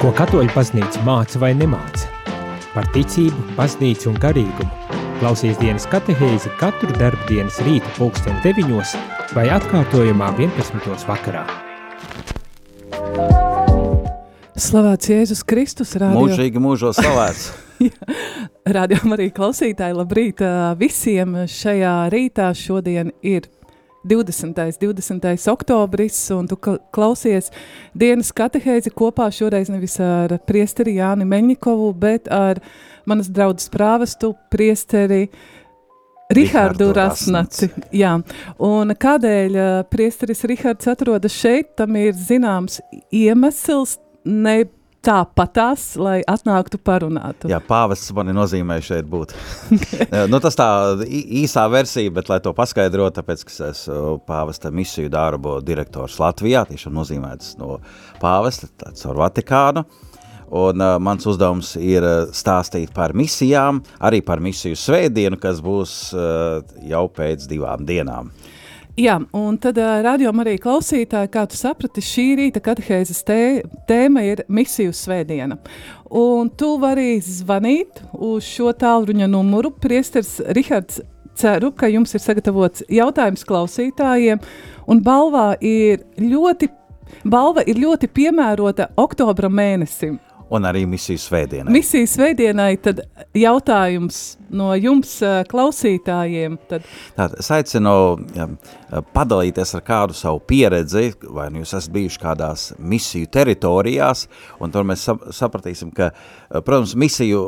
Ko katoļu baznīca māca vai nemāca? Par ticību, baznīcu un garīgumu. Klausies dienas katehēzi katru darbu dienas rīta pulksten 9 vai atkārtojumā 11. vakarā. Slavēts Jēzus Kristus, radio. Mūžīgi mūžos slavēts. radio arī klausītāji, labrīt visiem šajā rītā. Šodien ir 20. 20. oktobris, un tu klausies dienas katehēzi kopā šoreiz nevis ar priesteri Jāni Meņikovu, bet ar manas draudzes prāvestu priesteri Rihardu Rasnaci. Jā, un kādēļ priesteris Rihards atrodas šeit, tam ir zināms iemesls, ne tāpatās, lai atnāktu parunātu. Jā, pāvests man ir nozīmējis šeit būt. nu, tas tā īsā versija, bet lai to paskaidrotu, tāpēc, ka es esmu pāvesta misiju darbu direktors Latvijā, tiešām nozīmēts no pāvesta, tāds ar Vatikānu. Un uh, mans uzdevums ir stāstīt par misijām, arī par misiju svētdienu, kas būs uh, jau pēc divām dienām. Uh, Jā, un tad uh, rādījumā arī klausītāji, kā tu saprati, šī rīta katehēzes tē, tēma ir misiju svētdiena. Un tu vari zvanīt uz šo tālruņa numuru. Priesteris Rihards ceru, ka jums ir sagatavots jautājums klausītājiem, un balvā ir ļoti, balva ir ļoti piemērota oktobra mēnesim un arī misijas svētdienai. Misijas svētdienai tad jautājums no jums, klausītājiem. Tad... Tātad es aicinu ja, padalīties ar kādu savu pieredzi, vai nu jūs esat bijuši kādās misiju teritorijās, un tur mēs sapratīsim, ka, protams, misiju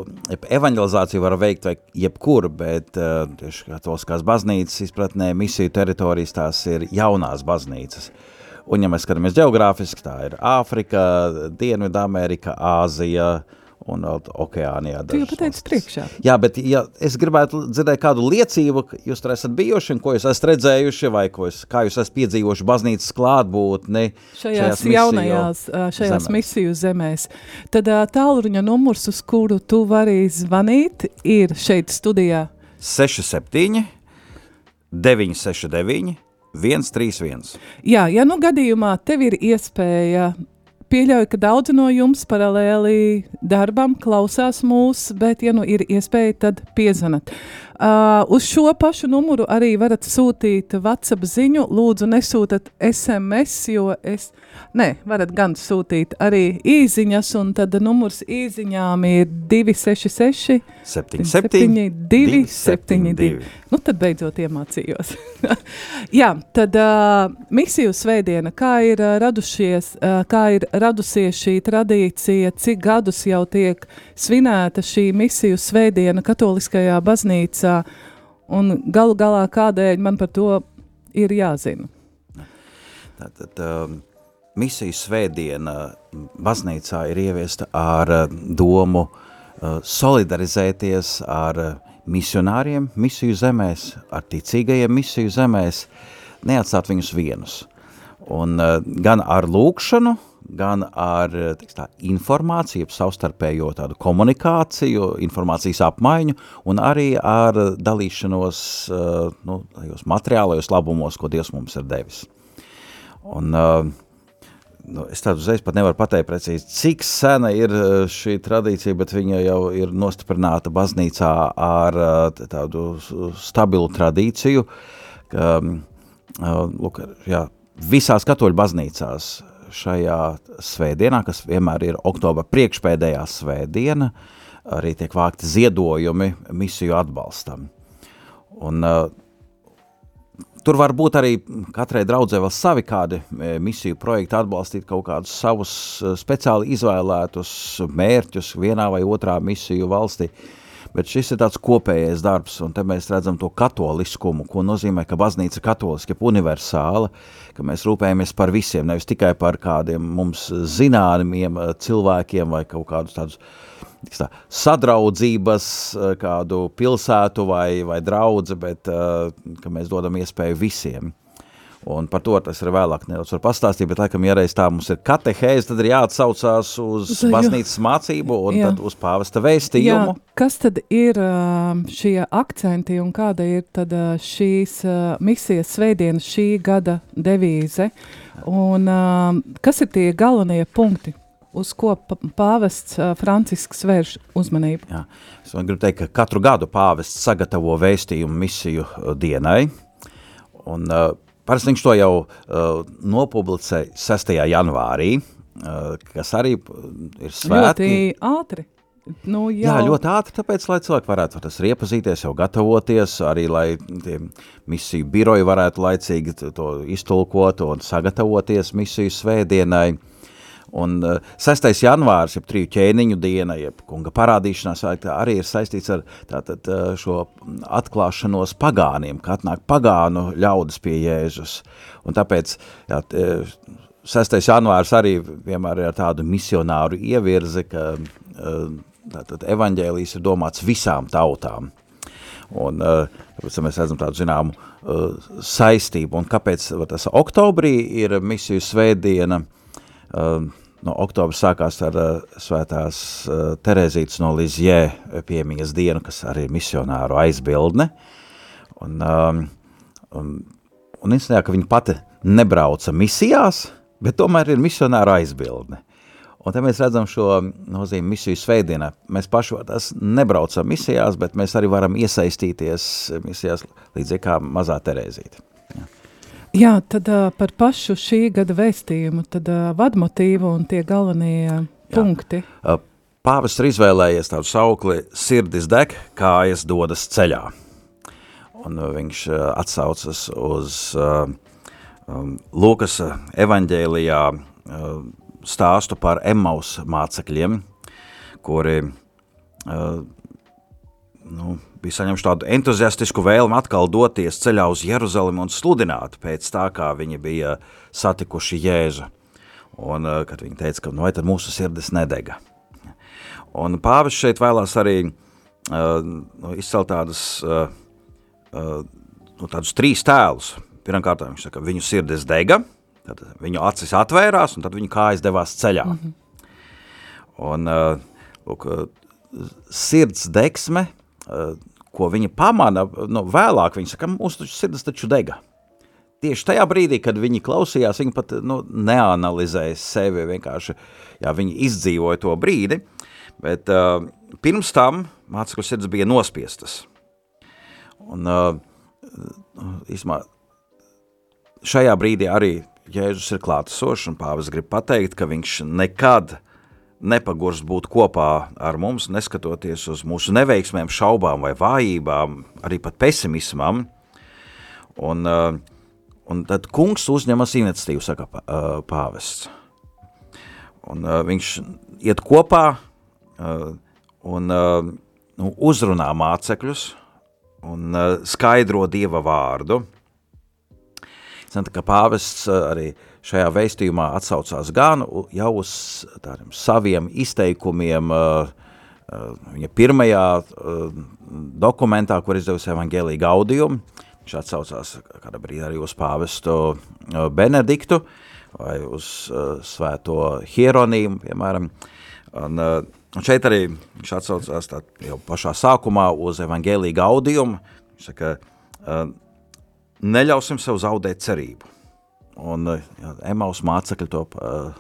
evanģelizāciju var veikt vai jebkur, bet tieši katoliskās baznīcas izpratnē misiju teritorijas tās ir jaunās baznīcas. Un, ja mēs skatāmies geogrāfiski, tā ir Āfrika, Dienvidamerika, Āzija un Okeānijā. Tu jau pateici priekšā. Jā, bet ja es gribētu dzirdēt kādu liecību, ka jūs tur esat bijuši ko jūs esat redzējuši, vai jūs, kā jūs esat piedzīvojuši baznīcas klātbūtni šajās, šajās jaunajās, šajās zemēs. misiju zemēs. Tad tālruņa numurs, uz kuru tu vari zvanīt, ir šeit studijā. 67 969 131. Jā, ja nu gadījumā tev ir iespēja, pieļauju, ka daudzi no jums paralēli darbam klausās mūs, bet, ja nu ir iespēja, tad piezvanat. Uh, uz šo pašu numuru arī varat sūtīt WhatsApp ziņu. Lūdzu, nesūtiet SMS, jo es. Nē, varat gan sūtīt arī īsiņas, un tad numurs īsiņām ir 266, 77, 272. Nu, tad beidzot iemācījos. Jā, tad uh, misiju svētdiena, kā ir uh, radušies, uh, kā ir radusies šī tradīcija, cik gadus jau tiek svinēta šī misiju svētdiena katoliskajā baznīcā un galu galā kādēļ man par to ir jāzina. Tātad um, misiju svētdiena baznīcā ir ieviesta ar uh, domu uh, solidarizēties ar uh, misionāriem misiju zemēs, ar ticīgajiem misiju zemēs, neatstāt viņus vienus. Un uh, gan ar lūkšanu, gan ar tā, informāciju, savstarpējo tādu komunikāciju, informācijas apmaiņu un arī ar dalīšanos uh, nu, materiālajos labumos, ko Dievs mums ir devis. Un, nu, es tādu uzreiz pat nevaru pateikt precīzi, cik sena ir šī tradīcija, bet viņa jau ir nostiprināta baznīcā ar uh, tādu stabilu tradīciju, ka, lūk, jā, visās katoļu baznīcās šajā svētdienā, kas vienmēr ir oktobra priekšpēdējā svētdiena, arī tiek vākti ziedojumi misiju atbalstam. Un, uh, Tur var būt arī katrai draudzē vēl savi kādi e, misiju projekti, atbalstīt kaut kādus savus e, speciāli izvēlētus mērķus vienā vai otrā misiju valstī. Uh, bet šis ir tāds kopējais darbs, un te mēs redzam to katoliskumu, ko nozīmē, ka baznīca ir katoliska, universāla, ka mēs rūpējamies par visiem, nevis tikai par kādiem mums zināmiem eh, cilvēkiem vai kaut kādus tādus tā, sadraudzības eh, kādu pilsētu vai, vai draudzi, bet uh, ka mēs dodam iespēju visiem. Un par to tas ir vēlāk nedaudz pastāstīt, bet laikam, ja reiz tā mums ir katehēze, tad ir jāatsaucās uz baznīcas mācību un jā. tad uz pāvesta vēstījumu. Jā, kas tad ir šie akcenti un kāda ir tad šīs misijas svētdienas šī gada devīze? Un kas ir tie galvenie punkti? Uz ko pāvests Francisks vērš uzmanību? Jā. Es gribu teikt, ka katru gadu pāvests sagatavo vēstījumu misiju dienai, un uh, parasti viņš to jau uh, nopublicē 6. janvārī, uh, kas arī ir svētki. Ļoti ātri. Nu, jau. Jā, ļoti ātri, tāpēc, lai cilvēki varētu tas iepazīties, jau gatavoties, arī lai tie misiju biroji varētu laicīgi to iztulkot un sagatavoties misiju svētdienai. Un uh, 6. janvārs, jeb triju ķēniņu diena, jeb kunga parādīšanās, arī ir saistīts ar tātad, uh, šo atklāšanos pagāniem, ka atnāk pagānu ļaudis pie Jēzus. Un tāpēc jā, 6. janvārs arī vienmēr ir ar tādu misionāru ievirzi, ka uh, Tātad evaņģēlijs ir domāts visām tautām. Un, tāpēc mēs redzam tādu zināmu saistību. Un kāpēc tas oktobrī ir misiju svētdiena? No oktobra sākās ar svētās Terezītas no Lizjē piemiņas dienu, kas arī ir misionāru aizbildne. Un, un, un īstenībā, ka viņa pati nebrauca misijās, bet tomēr ir misionāru aizbildne. Un te mēs redzam šo nozīmi misiju svētdienā. Mēs paši tas nebraucam misijās, bet mēs arī varam iesaistīties misijās līdzīgi kā mazā Terēzīte. Jā. Tad uh, par pašu šī gada vēstījumu, tad uh, vadmotīvu un tie galvenie uh, punkti. Uh, Pāvis ir izvēlējies tādu saukli sirdis deg, kājas dodas ceļā. Un viņš uh, atsaucas uz uh, um, Lūkas evaņģēlijā uh, stāstu par Emmaus mācekļiem, kuri uh, nu, bija saņemši tādu entuziastisku vēlmu atkal doties ceļā uz Jeruzalemi un sludināt pēc tā, kā viņi bija satikuši Jēzu. Un, uh, kad viņi teica, ka nu, tad mūsu sirdis nedega. Un pāvis šeit vēlās arī uh, nu, izcelt tādus, uh, uh, nu, tādus trīs tēlus. Pirmkārt, viņš saka, viņu sirdis dega, Tad viņu acis atvērās, un tad viņa kājas devās ceļā. Mm -hmm. Un, uh, lūk, sirds deksme, uh, ko viņa pamana, nu, vēlāk viņa saka, mūsu sirds taču dega. Tieši tajā brīdī, kad viņi klausījās, viņi pat nu, neanalizēja sevi, vienkārši jā, viņi izdzīvoja to brīdi, bet uh, pirms tam mācekļu sirds bija nospiestas. Un, uh, īsmā, šajā brīdī arī Jēzus ir klātesošs, un pāvis grib pateikt, ka viņš nekad nepagurs būt kopā ar mums, neskatoties uz mūsu neveiksmēm, šaubām vai vājībām, arī pat pesimismam. Un, uh, un tad kungs uzņemas iniciatīvu, saka uh, pāvests. Un uh, viņš iet kopā un nu, uzrunā mācekļus un skaidro Dieva vārdu – ka pāvests eh, arī šajā vēstījumā atsaucās gan jau uz tādiem saviem izteikumiem, eh, eh, viņa pirmajā dokumentā, kur izdevusi evaņģēlī gaudījumu, viņš atsaucās kādā brīdī arī uz pāvestu Benediktu vai uz svēto Hieronīmu, piemēram, un, un šeit arī viņš atsaucās jau pašā sākumā uz evaņģēlī gaudījumu, viņš saka, neļausim sev zaudēt cerību. Un eh, jā, Emaus mācekļi to uh,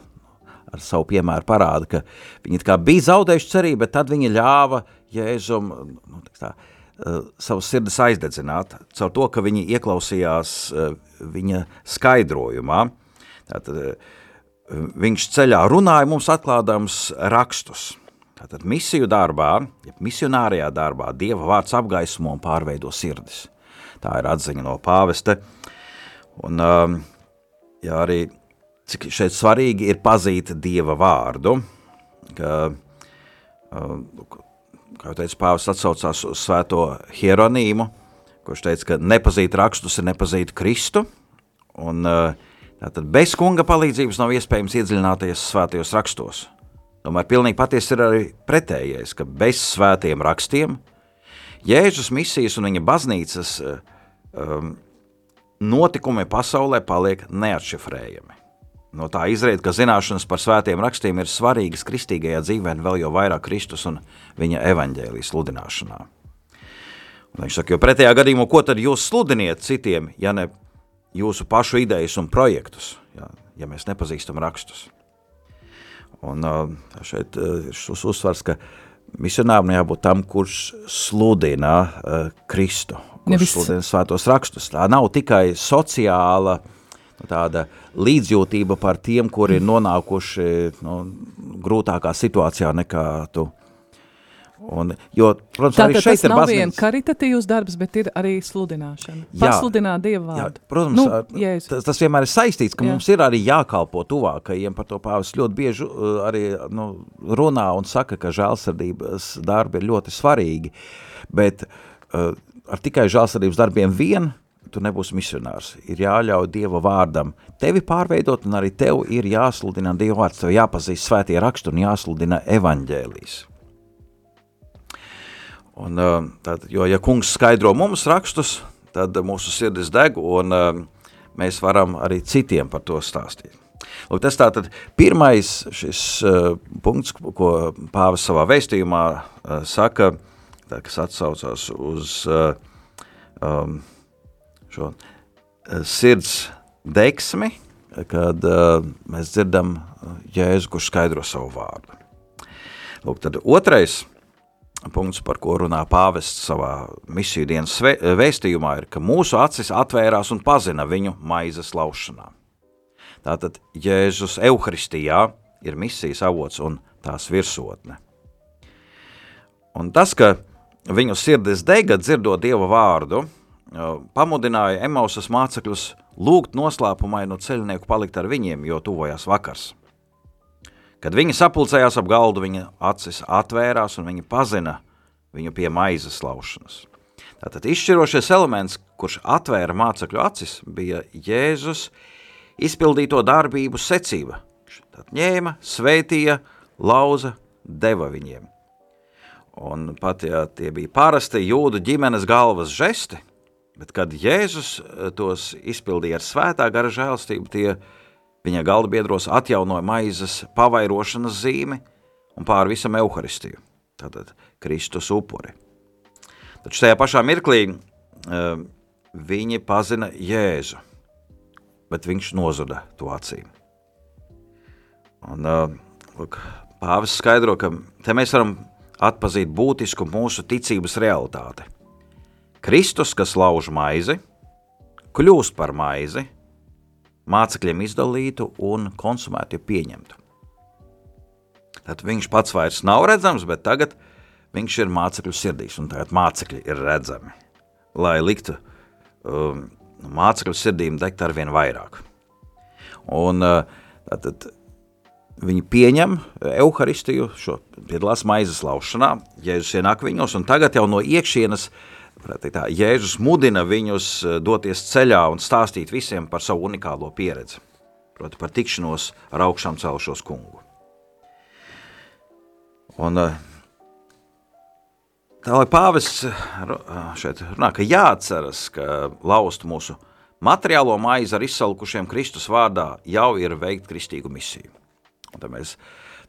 ar savu piemēru parāda, ka viņi bija zaudējuši cerību, bet tad viņi ļāva Jēzum nu, tā, uh, savus sirdis aizdedzināt, caur to, ka viņi ieklausījās uh, viņa skaidrojumā. Tātad, viņš ceļā runāja mums atklādams rakstus. Tātad misiju darbā, ja misionārijā darbā, Dieva vārds apgaismo un pārveido sirdis. Tā ir atziņa no pāvesta. Un, um, jā, arī cik šeit svarīgi ir pazīt Dieva vārdu, ka, um, kā jau teicu, pāvests atsaucās uz svēto hieronīmu, kurš teica, ka nepazīt rakstus ir nepazīt Kristu, un uh, tātad bez kunga palīdzības nav iespējams iedziļināties svētajos rakstos. Tomēr pilnīgi patiesi ir arī pretējais, ka bez svētiem rakstiem Jēzus misijas un viņa baznīcas uh, um, notikumi pasaulē paliek neatšifrējami. No tā izriet, ka zināšanas par svētiem rakstiem ir svarīgas kristīgajā dzīvē, vēl jau vairāk Kristus un viņa evaņģēlijas sludināšanā. Un viņš saka, jo pretējā gadījumā, ko tad jūs sludiniet citiem, ja ne jūsu pašu idejas un projektus, ja, ja mēs nepazīstam rakstus? Un šeit ir šis uzsvars, ka misionāram jābūt tam, kurš sludina Kristu, kurš sludina svētos rakstus. Tā nav tikai sociāla nu, tāda līdzjūtība par tiem, kuri ir nonākuši nu, grūtākā situācijā nekā tu. Un, jo, protams, Tātad arī šeit ir nav vien karitatīvs darbs, bet ir arī sludināšana. Jā, Pasludināt Dievu vārdu. Jā, protams, nu, jēzus. tas, tas vienmēr ir saistīts, ka jā. mums ir arī jākalpo tuvākajiem, par to pāvis ļoti bieži arī nu, runā un saka, ka žēlsirdības darbi ir ļoti svarīgi, bet uh, ar tikai žēlsirdības darbiem vien tu nebūsi misionārs. Ir jāļauj Dieva vārdam tevi pārveidot, un arī tev ir jāsludina Dieva vārds, tev jāpazīst svētie rakstu un jāsludina evaņģēlijas. Un, tad, jo, ja kungs skaidro mums rakstus, tad mūsu sirdis deg, un mēs varam arī citiem par to stāstīt. Lūk, tas tātad pirmais šis uh, punkts, ko pāvis savā vēstījumā uh, saka, tā, kas atsaucās uz uh, um, šo uh, sirds deksmi, kad uh, mēs dzirdam Jēzu, kurš skaidro savu vārdu. Lūk, tad otrais punkts, par ko runā pāvests savā misiju dienas vēstījumā, ir, ka mūsu acis atvērās un pazina viņu maizes laušanā. Tātad Jēzus Euharistijā ir misijas avots un tās virsotne. Un tas, ka viņu sirdis dega dzirdot Dieva vārdu, pamudināja Emausas mācekļus lūgt noslēpumainu ceļnieku palikt ar viņiem, jo tuvojās vakars. Kad viņi sapulcējās ap galdu, viņa acis atvērās un viņa pazina viņu pie maizes laušanas. Tātad izšķirošais elements, kurš atvēra mācekļu acis, bija Jēzus izpildīto darbību secība. Tad ņēma, svētīja, lauza, deva viņiem. Un pat ja tie bija parasti jūdu ģimenes galvas žesti, bet kad Jēzus tos izpildīja ar svētā gara žēlstību, tie Viņa galda biedros atjaunoja maizes pavairošanas zīmi un pāri visam evaharistiju, tātad Kristus upuri. Taču tajā pašā mirklī uh, viņi pazina Jēzu, bet viņš nozuda to acīm. Un, uh, lūk, pāvis skaidro, ka te mēs varam atpazīt būtisku mūsu ticības realitāti. Kristus, kas lauž maizi, kļūst par maizi – mācekļiem izdalītu un konsumētu, ja pieņemtu. Tad viņš pats vairs nav redzams, bet tagad viņš ir mācekļu sirdīs, un tagad mācekļi ir redzami, lai liktu um, mācekļu sirdīm degt ar vien vairāk. Un uh, tātad viņi pieņem evaharistiju, šo piedalās maizes laušanā, Jēzus ienāk viņos, un tagad jau no iekšienes tā, Jēzus mudina viņus eh, doties ceļā un stāstīt visiem par savu unikālo pieredzi, proti par tikšanos ar augšām celšos kungu. Un eh, tā, lai eh, šeit runā, ka jāatceras, ka laust mūsu materiālo maizi ar izsalkušiem Kristus vārdā jau ir veikt kristīgu misiju. Un tad mēs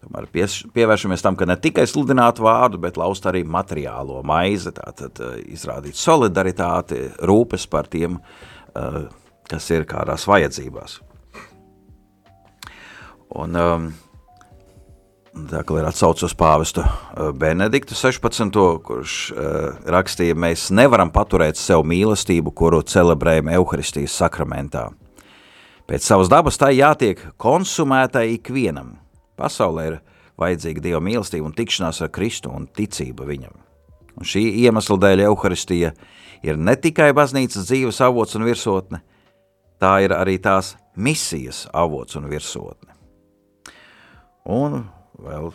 Tomēr pievēršamies tam, ka ne tikai sludināt vārdu, bet laust arī materiālo maizi, tātad uh, izrādīt solidaritāti, rūpes par tiem, uh, kas ir kādās vajadzībās. Un um, tā ir atsauc uz pāvestu uh, Benediktu 16. kurš uh, rakstīja, mēs nevaram paturēt sev mīlestību, kuru celebrējam Euharistijas sakramentā. Pēc savas dabas tai jātiek konsumētai ikvienam – Pasaulē ir vajadzīga Dieva mīlestība un tikšanās ar Kristu un ticība viņam. Un šī iemesla dēļ Euharistija ir ne tikai baznīcas dzīves avots un virsotne, tā ir arī tās misijas avots un virsotne. Un vēl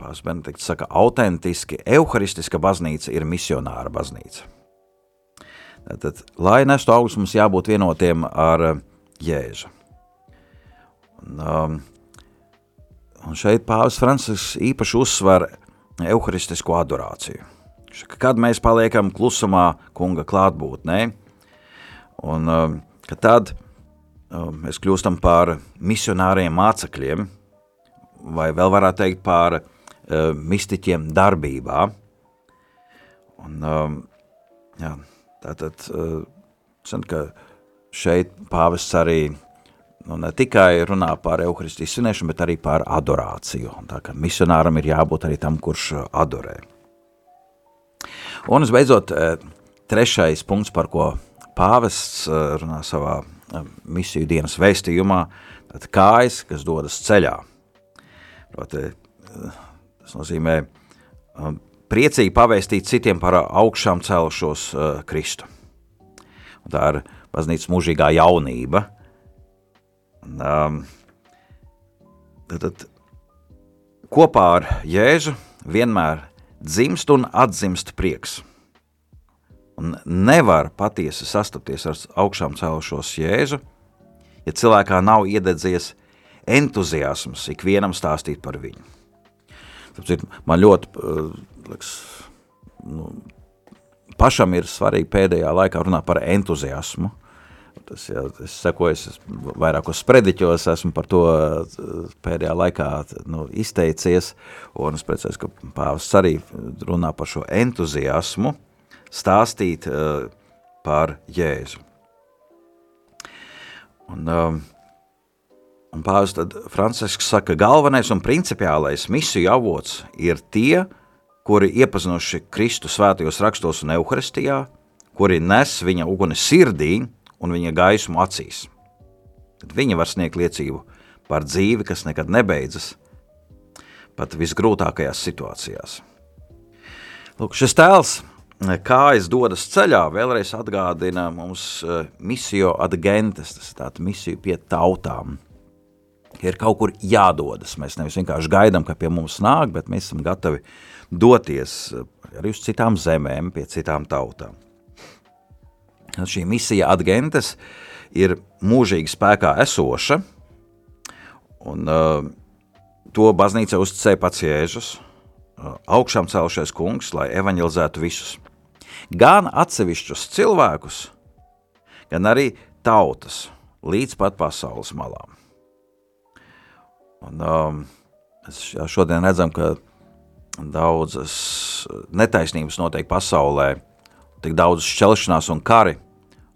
Pāvils Benedikts saka, autentiski, euharistiska baznīca ir misionāra baznīca. Tātad, lai nestu augus, mums jābūt vienotiem ar Jēzu. Un, um, Un šeit Pāvils Francisks īpaši uzsver evaharistisko adorāciju. Kad mēs paliekam klusumā, kunga klātbūtnē, un um, tad um, mēs kļūstam par misionāriem mācekļiem, vai vēl varētu teikt par uh, mistiķiem darbībā. Un, um, jā, tātad, uh, ka šeit pāvests arī nu, ne tikai runā par evaharistijas svinēšanu, bet arī par adorāciju. Tā kā misionāram ir jābūt arī tam, kurš adorē. Un, visbeidzot, trešais punkts, par ko pāvests runā savā misiju dienas vēstījumā, tad kājas, kas dodas ceļā. Proti, tas nozīmē priecīgi pavēstīt citiem par augšām celšos Kristu. Un tā ir baznīcas mūžīgā jaunība. Un, um, tad, tad, kopā ar Jēzu vienmēr dzimst un atzimst prieks. Un nevar patiesi sastapties ar augšām cēlušos Jēzu, ja cilvēkā nav iededzies entuziasms ikvienam stāstīt par viņu. Tāpēc man ļoti, uh, liks, nu, pašam ir svarīgi pēdējā laikā runāt par entuziasmu. Tas, jā, es sekoju, es vairākos sprediķos esmu par to pēdējā laikā nu, izteicies, un es priecājos, ka pāvests arī runā par šo entuziasmu, stāstīt uh, par Jēzu. Un, um, un pāvis tad Francisks saka, galvenais un principiālais misiju avots ir tie, kuri iepazinuši Kristu svētajos rakstos un Euharistijā, kuri nes viņa uguni sirdī un viņa gaismu acīs. Tad viņi var sniegt liecību par dzīvi, kas nekad nebeidzas, pat visgrūtākajās situācijās. Lūk, šis tēls, kā es dodas ceļā, vēlreiz atgādina mums eh, misio ad gentes, tas ir tāda misija pie tautām. Ir kaut kur jādodas. Mēs nevis vienkārši gaidām, ka pie mums nāk, bet mēs esam gatavi doties eh, arī uz citām zemēm, pie citām tautām. Šī misija adgentes ir mūžīgi spēkā esoša, un uh, to baznīca uzticēja pats Jēzus, uh, augšām celšies kungs, lai evaņelizētu visus. Gan atsevišķus cilvēkus, gan arī tautas līdz pat pasaules malām. Un, um, mēs šodien redzam, ka daudzas netaisnības notiek pasaulē, tik daudz šķelšanās un kari,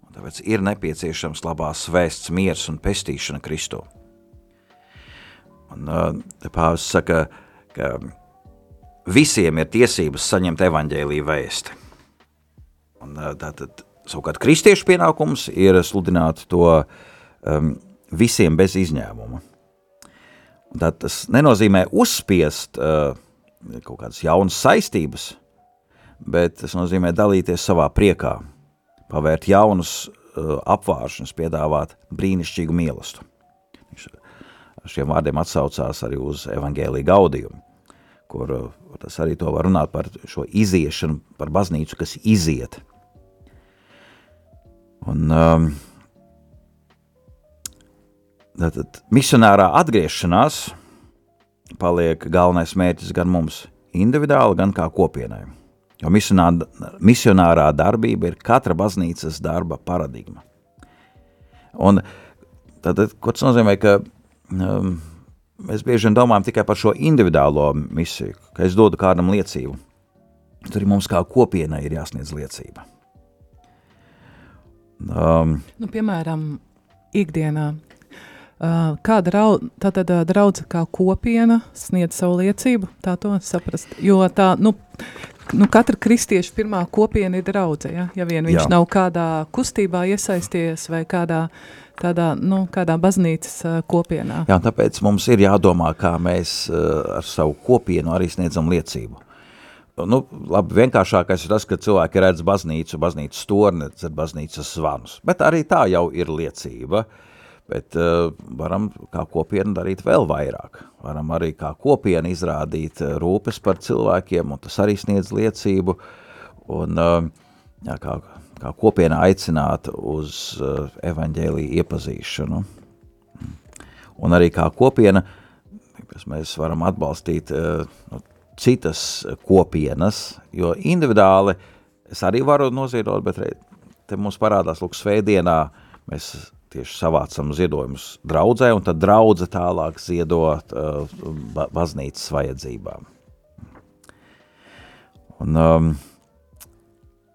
un tāpēc ir nepieciešams labās vēsts, miers un pestīšana Kristu. Un uh, pāvis saka, ka visiem ir tiesības saņemt evaņģēlīju vēsti. Un uh, tātad, savukārt, kristiešu pienākums ir sludināt to um, visiem bez izņēmuma. Un tā tas nenozīmē uzspiest uh, kaut kādas jaunas saistības, bet tas nozīmē dalīties savā priekā, pavērt jaunus uh, apvāršanas, piedāvāt brīnišķīgu mīlestību. Viņš ar šiem vārdiem atsaucās arī uz evangēliju gaudījumu, kur uh, tas arī to var runāt par šo iziešanu, par baznīcu, kas iziet. Un, um, tātad, misionārā atgriešanās – paliek galvenais mērķis gan mums individuāli, gan kā kopienai. Jo misionārā darbība ir katra baznīcas darba paradigma. Un tad, ko tas nozīmē, ka um, mēs bieži vien domājam tikai par šo individuālo misiju, ka es dodu kādam liecību. Tur arī mums kā kopienai ir jāsniedz liecība. Um, nu, piemēram, ikdienā Kāda tātad draudze kā kopiena sniedz savu liecību, tā to saprast, jo tā, nu, nu katra kristieša pirmā kopiena ir draudze, ja, ja vien viņš Jā. nav kādā kustībā iesaisties vai kādā, tādā, nu, kādā baznīcas kopienā. Jā, tāpēc mums ir jādomā, kā mēs ar savu kopienu arī sniedzam liecību. Nu, labi, vienkāršākais ir tas, ka cilvēki redz baznīcu, baznīcas torni, baznīcas zvanus, bet arī tā jau ir liecība. Uh, bet uh, varam kā kopiena darīt vēl vairāk. Varam arī kā kopiena izrādīt uh, rūpes par cilvēkiem, un tas arī sniedz liecību, un uh, jā, kā, kā kopiena aicināt uz uh, evaņģēliju iepazīšanu. Un arī kā kopiena, mēs varam atbalstīt uh, nu, citas kopienas, jo individuāli es arī varu noziedot, bet te mums parādās, lūk, svētdienā mēs tieši savācam ziedojumus draudzē, un tad draudze tālāk ziedot uh, baznīcas vajadzībām. Un, um,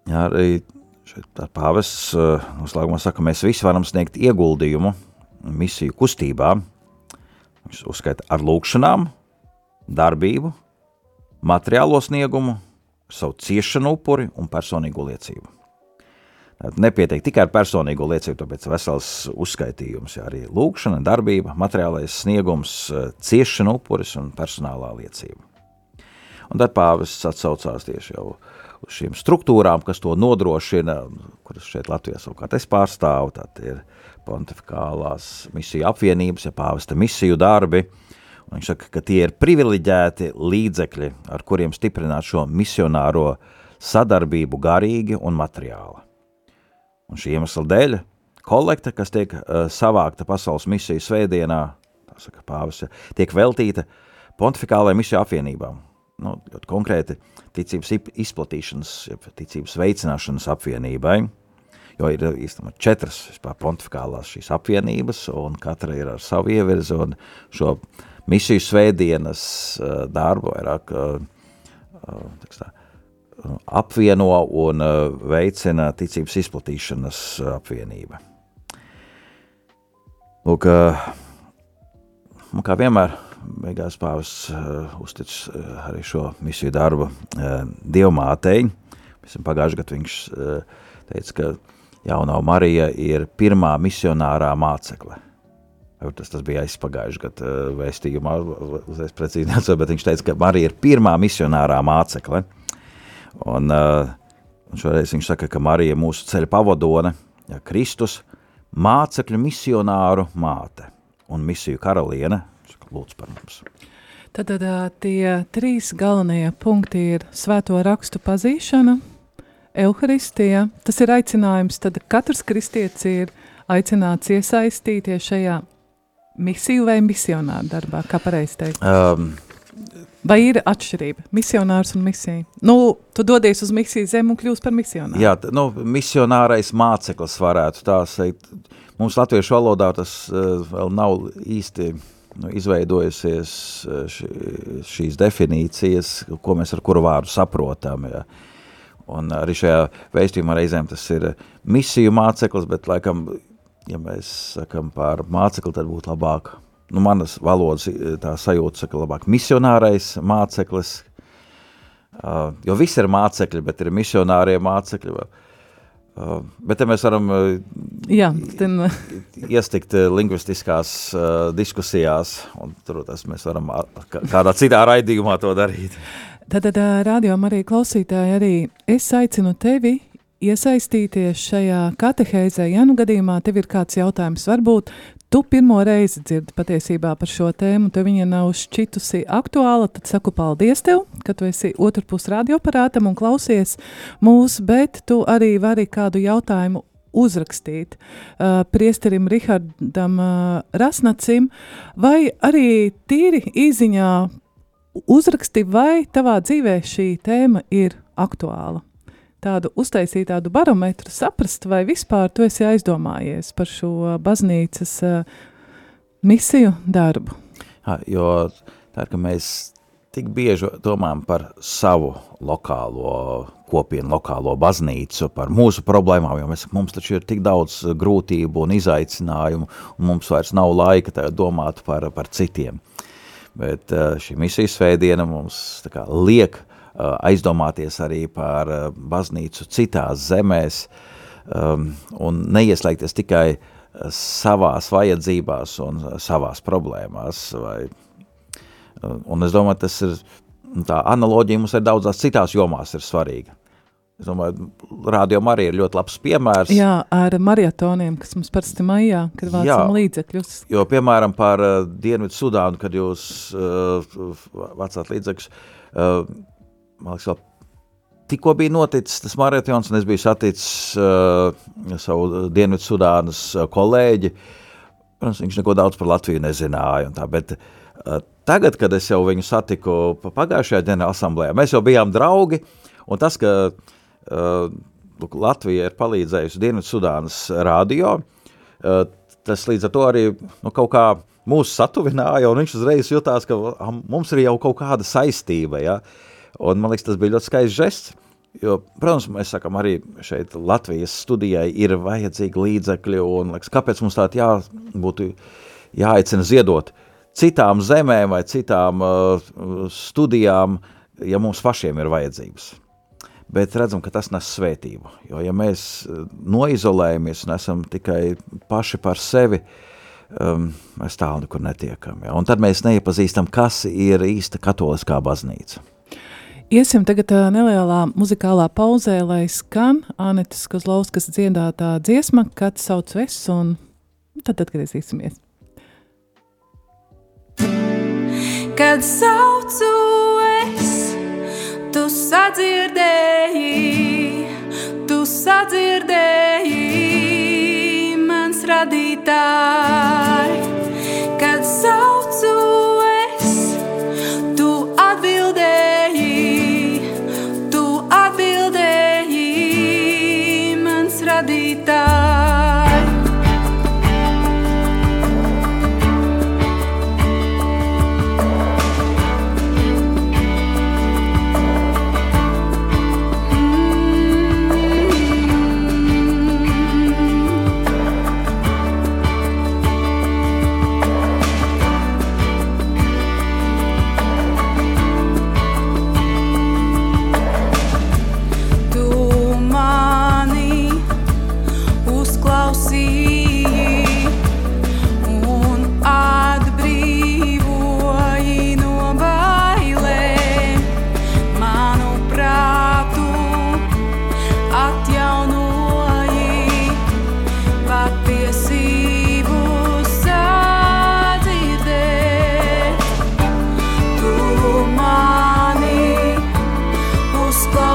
jā, arī šeit pāvests uh, noslēgumā saka, mēs visi varam sniegt ieguldījumu misiju kustībā. Viņš uzskaita ar lūkšanām, darbību, materiālo sniegumu, savu ciešanu upuri un personīgo liecību. Nepietiek tikai ar personīgo liecību, tāpēc vesels uzskaitījums, jā, arī lūkšana, darbība, materiālais sniegums, ciešana upuris un personālā liecība. Un tad pāvests atsaucās tieši jau uz šīm struktūrām, kas to nodrošina, kuras šeit Latvijā savukārt es pārstāvu, tad ir pontifikālās misiju apvienības, ja pāvesta misiju darbi, un viņš saka, ka tie ir privileģēti līdzekļi, ar kuriem stiprināt šo misionāro sadarbību garīgi un materiāli. Un šī iemesla dēļ kolekta, kas tiek uh, savākta pasaules misiju svētdienā, saka pāvis, tiek veltīta pontifikālajai misiju apvienībām. Nu, konkrēti ticības izplatīšanas, ticības veicināšanas apvienībai, jo ir īstenībā četras vispār pontifikālās šīs apvienības, un katra ir ar savu ievirzi, šo misiju svētdienas uh, darbu vairāk, uh, uh, apvieno un uh, veicina ticības izplatīšanas uh, apvienība. Lūk, uh, kā vienmēr, beigās pāvis uztic arī šo misiju darbu Dievmātei. Pagājušajā gadā viņš teica, ka jaunā Marija ir pirmā misionārā mācekle. Tas, tas bija aizpagājušajā gadā vēstījumā, uzreiz precīzi neatceros, bet viņš teica, ka Marija ir pirmā misionārā mācekle. Uh, Un, uh, un šoreiz viņš saka, ka Marija mūsu ceļa pavadone, ja Kristus, mācekļu misionāru māte un misiju karaliene, lūdzu par mums. Tad, tad tie trīs galvenie punkti ir svēto rakstu pazīšana, Euharistija, tas ir aicinājums, tad katrs kristietis ir aicināts iesaistīties šajā misiju vai misionāru darbā, kā pareizi teikt? Um, Vai ir atšķirība? Misionārs un misija. Nu, tu dodies uz misiju zemi un kļūsi par misionāru. Jā, nu, misionārais māceklis varētu tā teikt. Mums latviešu valodā tas uh, vēl nav īsti nu, izveidojusies uh, ši, šīs definīcijas, ko mēs ar kuru vārdu saprotam. Jā. Un arī šajā vēstījumā reizēm tas ir misiju māceklis, bet laikam, ja mēs sakam par mācekli, tad būtu labāk nu, manas valodas tā sajūta, ka labāk misionārais māceklis, uh, jo visi ir mācekļi, bet ir misionārie mācekļi. Uh, bet te mēs varam uh, Jā, ten... iestikt lingvistiskās uh, diskusijās, un tur tas mēs varam kādā citā raidījumā to darīt. Tad, tad radio arī klausītāji, arī es aicinu tevi iesaistīties šajā katehēzē, ja nu gadījumā tev ir kāds jautājums, varbūt tu pirmo reizi dzirdi patiesībā par šo tēmu, tev viņa nav šķitusi aktuāla, tad saku paldies tev, ka tu esi otrpus radioparātam un klausies mūs, bet tu arī vari kādu jautājumu uzrakstīt uh, priesterim Rihardam uh, Rasnacim, vai arī tīri īziņā uzraksti, vai tavā dzīvē šī tēma ir aktuāla tādu uztaisīt tādu barometru, saprast, vai vispār tu esi aizdomājies par šo baznīcas uh, misiju darbu. Ha, jo tā ka mēs tik bieži domājam par savu lokālo kopienu, lokālo baznīcu, par mūsu problēmām, jo mēs, mums taču ir tik daudz grūtību un izaicinājumu, un mums vairs nav laika domāt par, par citiem. Bet šī misijas svētdiena mums kā liek aizdomāties arī par uh, baznīcu citās zemēs um, un neieslēgties tikai uh, savās vajadzībās un savās problēmās. Vai, un es domāju, tas ir, tā analoģija mums ir daudzās citās jomās ir svarīga. Es domāju, rādījumā arī ir ļoti labs piemērs. Jā, ar marietoniem, kas mums parasti maijā, kad vācam Jā, līdzekļus. Jo, piemēram, par uh, Dienvidu Sudānu, kad jūs uh, vācāt līdzekļus, uh, man liekas, tikko bija noticis tas maratons, un es biju saticis uh, savu Dienvidu Sudānas uh, kolēģi. Protams, viņš neko daudz par Latviju nezināja. Tā, bet, uh, tagad, kad es jau viņu satiku pagājušajā ģenerāla asamblējā, mēs jau bijām draugi. Tas, ka uh, Latvija ir palīdzējusi Dienvidu Sudānas radio, uh, tas līdz ar to arī nu, kaut kā mūs satuvināja, viņš uzreiz jutās, ka mums ir jau kaut kāda saistība. Ja? Uh, Un man liekas, tas bija ļoti skaists žests. Jo, protams, mēs sakam, arī šeit Latvijas studijai ir vajadzīgi līdzekļi, un liekas, kāpēc mums tādu jā, būtu jāaicina ziedot citām zemēm vai citām uh, studijām, ja mums pašiem ir vajadzības. Bet redzam, ka tas nes svētību. Jo, ja mēs uh, noizolējamies un esam tikai paši par sevi, um, mēs tālu nekur netiekam. Ja? Un tad mēs neiepazīstam, kas ir īsta katoliskā baznīca. Iesim tagad nelielā muzikālā pauzē, lai skan Anetes Kozlauskas dziedātā dziesma, kad sauc es, un tad atgriezīsimies. Kad saucu es, tu sadzirdēji, tu sadzirdēji mans radītāji. Kad saucu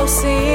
see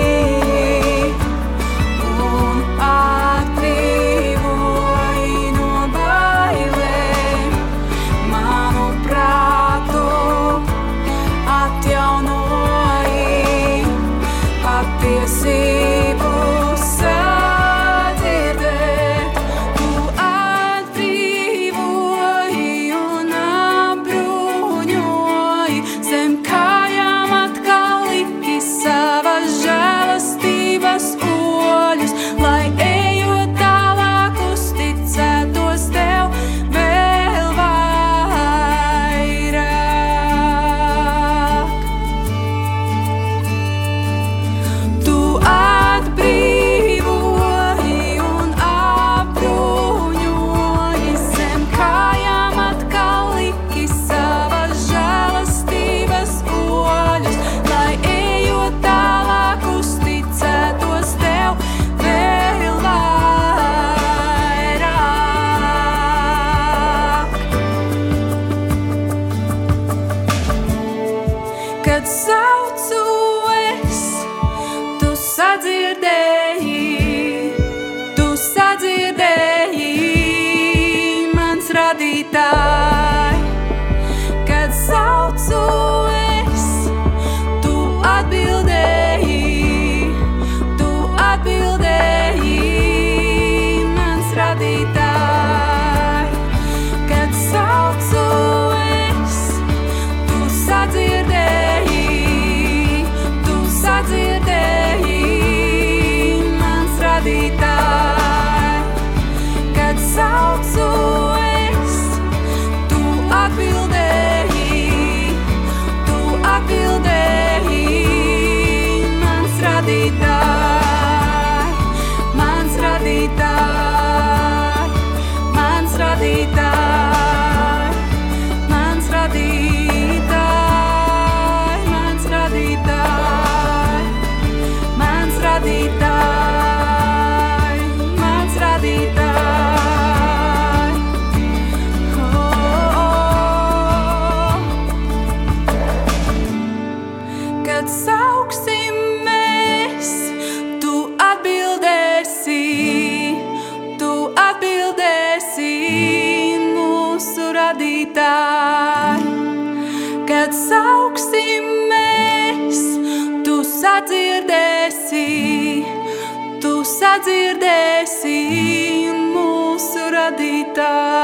radītāji.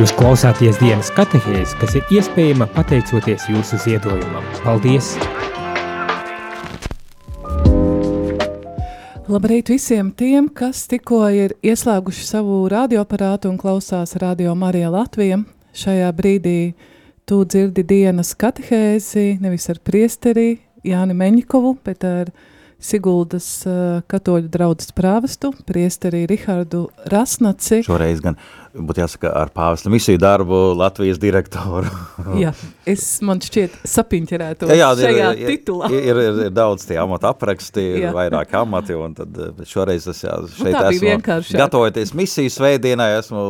Jūs klausāties dienas katehēzi, kas ir iespējama pateicoties jūsu ziedojumam. Paldies! Labrīt visiem tiem, kas tikko ir ieslēguši savu radioaparātu un klausās Radio Marija Latvija. Šajā brīdī tu dzirdi dienas katehēzi nevis ar priesteri Jāni Meņikovu, bet ar Siguldas uh, katoļu draudzes prāvestu, priesteri Rihardu Rasnaci. Šoreiz gan būtu jāsaka ar pāvestu misiju darbu Latvijas direktoru. jā, es man šķiet sapiņķerētu jā, jā, šajā ir, titulā. Ir, ir, ir, ir daudz tie amata apraksti, ir vairāk amati, un tad šoreiz es jā, Nu, šeit bija esmu gatavojoties misiju svētdienai, esmu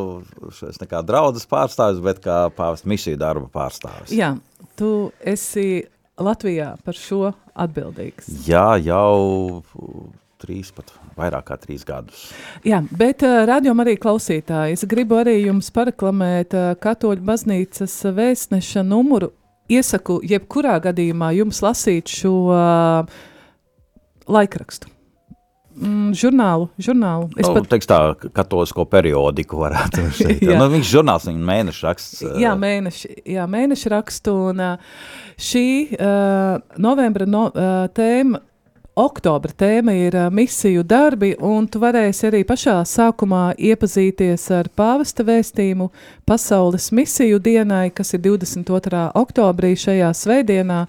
es nekā draudzes pārstāvis, bet kā pāvestu misiju darba pārstāvis. Jā, tu esi Latvijā par šo atbildīgs. Jā, jau trīs pat vairāk kā trīs gadus. Jā, bet uh, radio arī klausītāji, es gribu arī jums pareklamēt uh, katoļu baznīcas vēstneša numuru. Iesaku jebkurā gadījumā jums lasīt šo uh, laikrakstu. Mm, žurnālu, žurnālu. Es nu, pat, teiks tā, katolisko periodiku varētu šeit. Nu, viņš žurnāls, viņa mēneša raksts. jā, mēneši, jā, mēneši rakstu, un uh, šī uh, novembra no, uh, tēma, oktobra tēma ir uh, misiju darbi, un tu varēsi arī pašā sākumā iepazīties ar pāvesta vēstījumu pasaules misiju dienai, kas ir 22. oktobrī šajā svētdienā,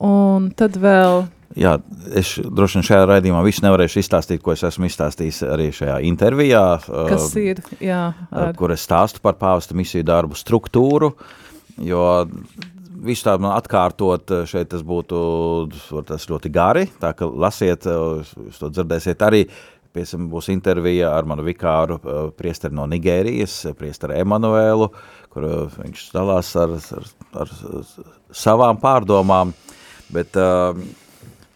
un tad vēl Jā, es droši vien šajā raidījumā visu nevarēšu izstāstīt, ko es esmu izstāstījis arī šajā intervijā, kas ir, jā, ar, kur es stāstu par pāvesta misiju darbu struktūru, jo visu tādu man atkārtot šeit tas būtu tas ļoti gari, tā ka lasiet, jūs to dzirdēsiet arī, piemēram, būs intervija ar manu vikāru priesteri no Nigērijas, priesteri Emanuēlu, kur viņš dalās ar, ar, ar savām pārdomām, bet uh,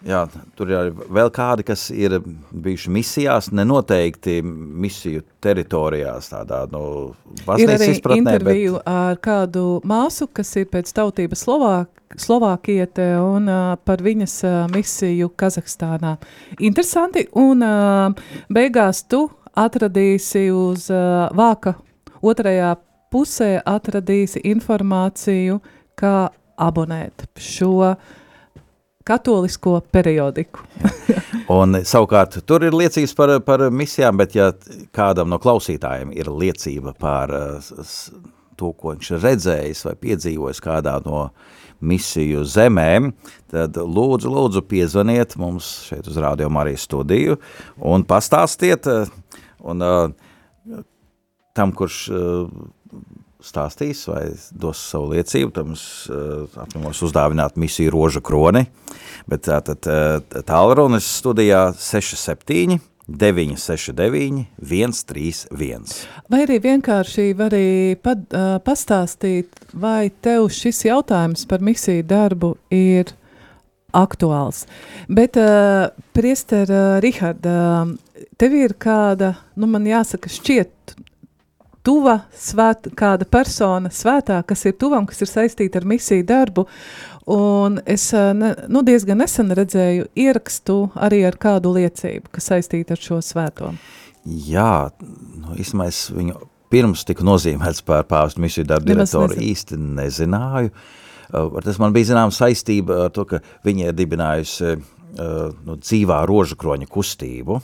Jā, tur ir arī vēl kādi, kas ir bijuši misijās, nenoteikti misiju teritorijās, tādā nu, ir baznīcas arī izpratnē, interviju ar kādu māsu, kas ir pēc tautības Slovāk, Slovākiete un uh, par viņas uh, misiju Kazahstānā. Interesanti, un uh, beigās tu atradīsi uz uh, vāka otrajā pusē atradīsi informāciju, kā abonēt šo katolisko periodiku. Un savukārt tur ir liecības par, par misijām, bet ja kādam no klausītājiem ir liecība par s- to, ko viņš redzējis vai piedzīvojis kādā no misiju zemēm, tad lūdzu, lūdzu piezvaniet mums šeit uz Radio Marijas studiju un pastāstiet, uh, un uh, tam, kurš stāstīs vai dos savu liecību, tam es uh, apņemos uzdāvināt misiju roža kroni, bet tātad uh, tālrunis studijā 67 969 131. Vai arī vienkārši vari pad, uh, pastāstīt, vai tev šis jautājums par misiju darbu ir aktuāls. Bet, uh, priester uh, Rihard, uh, tev ir kāda, nu man jāsaka, šķiet tuva svēt, kāda persona svētā, kas ir tuvam, kas ir saistīta ar misiju darbu, un es uh, ne, nu, diezgan nesen redzēju ierakstu arī ar kādu liecību, kas saistīta ar šo svēto. Jā, nu, īstenībā es viņu pirms tika nozīmēts par pāvestu misiju darbu direktoru nezinu. īsti nezināju. Uh, tas man bija zināms saistība ar to, ka viņa ir dibinājusi uh, nu, dzīvā rožakroņa kustību.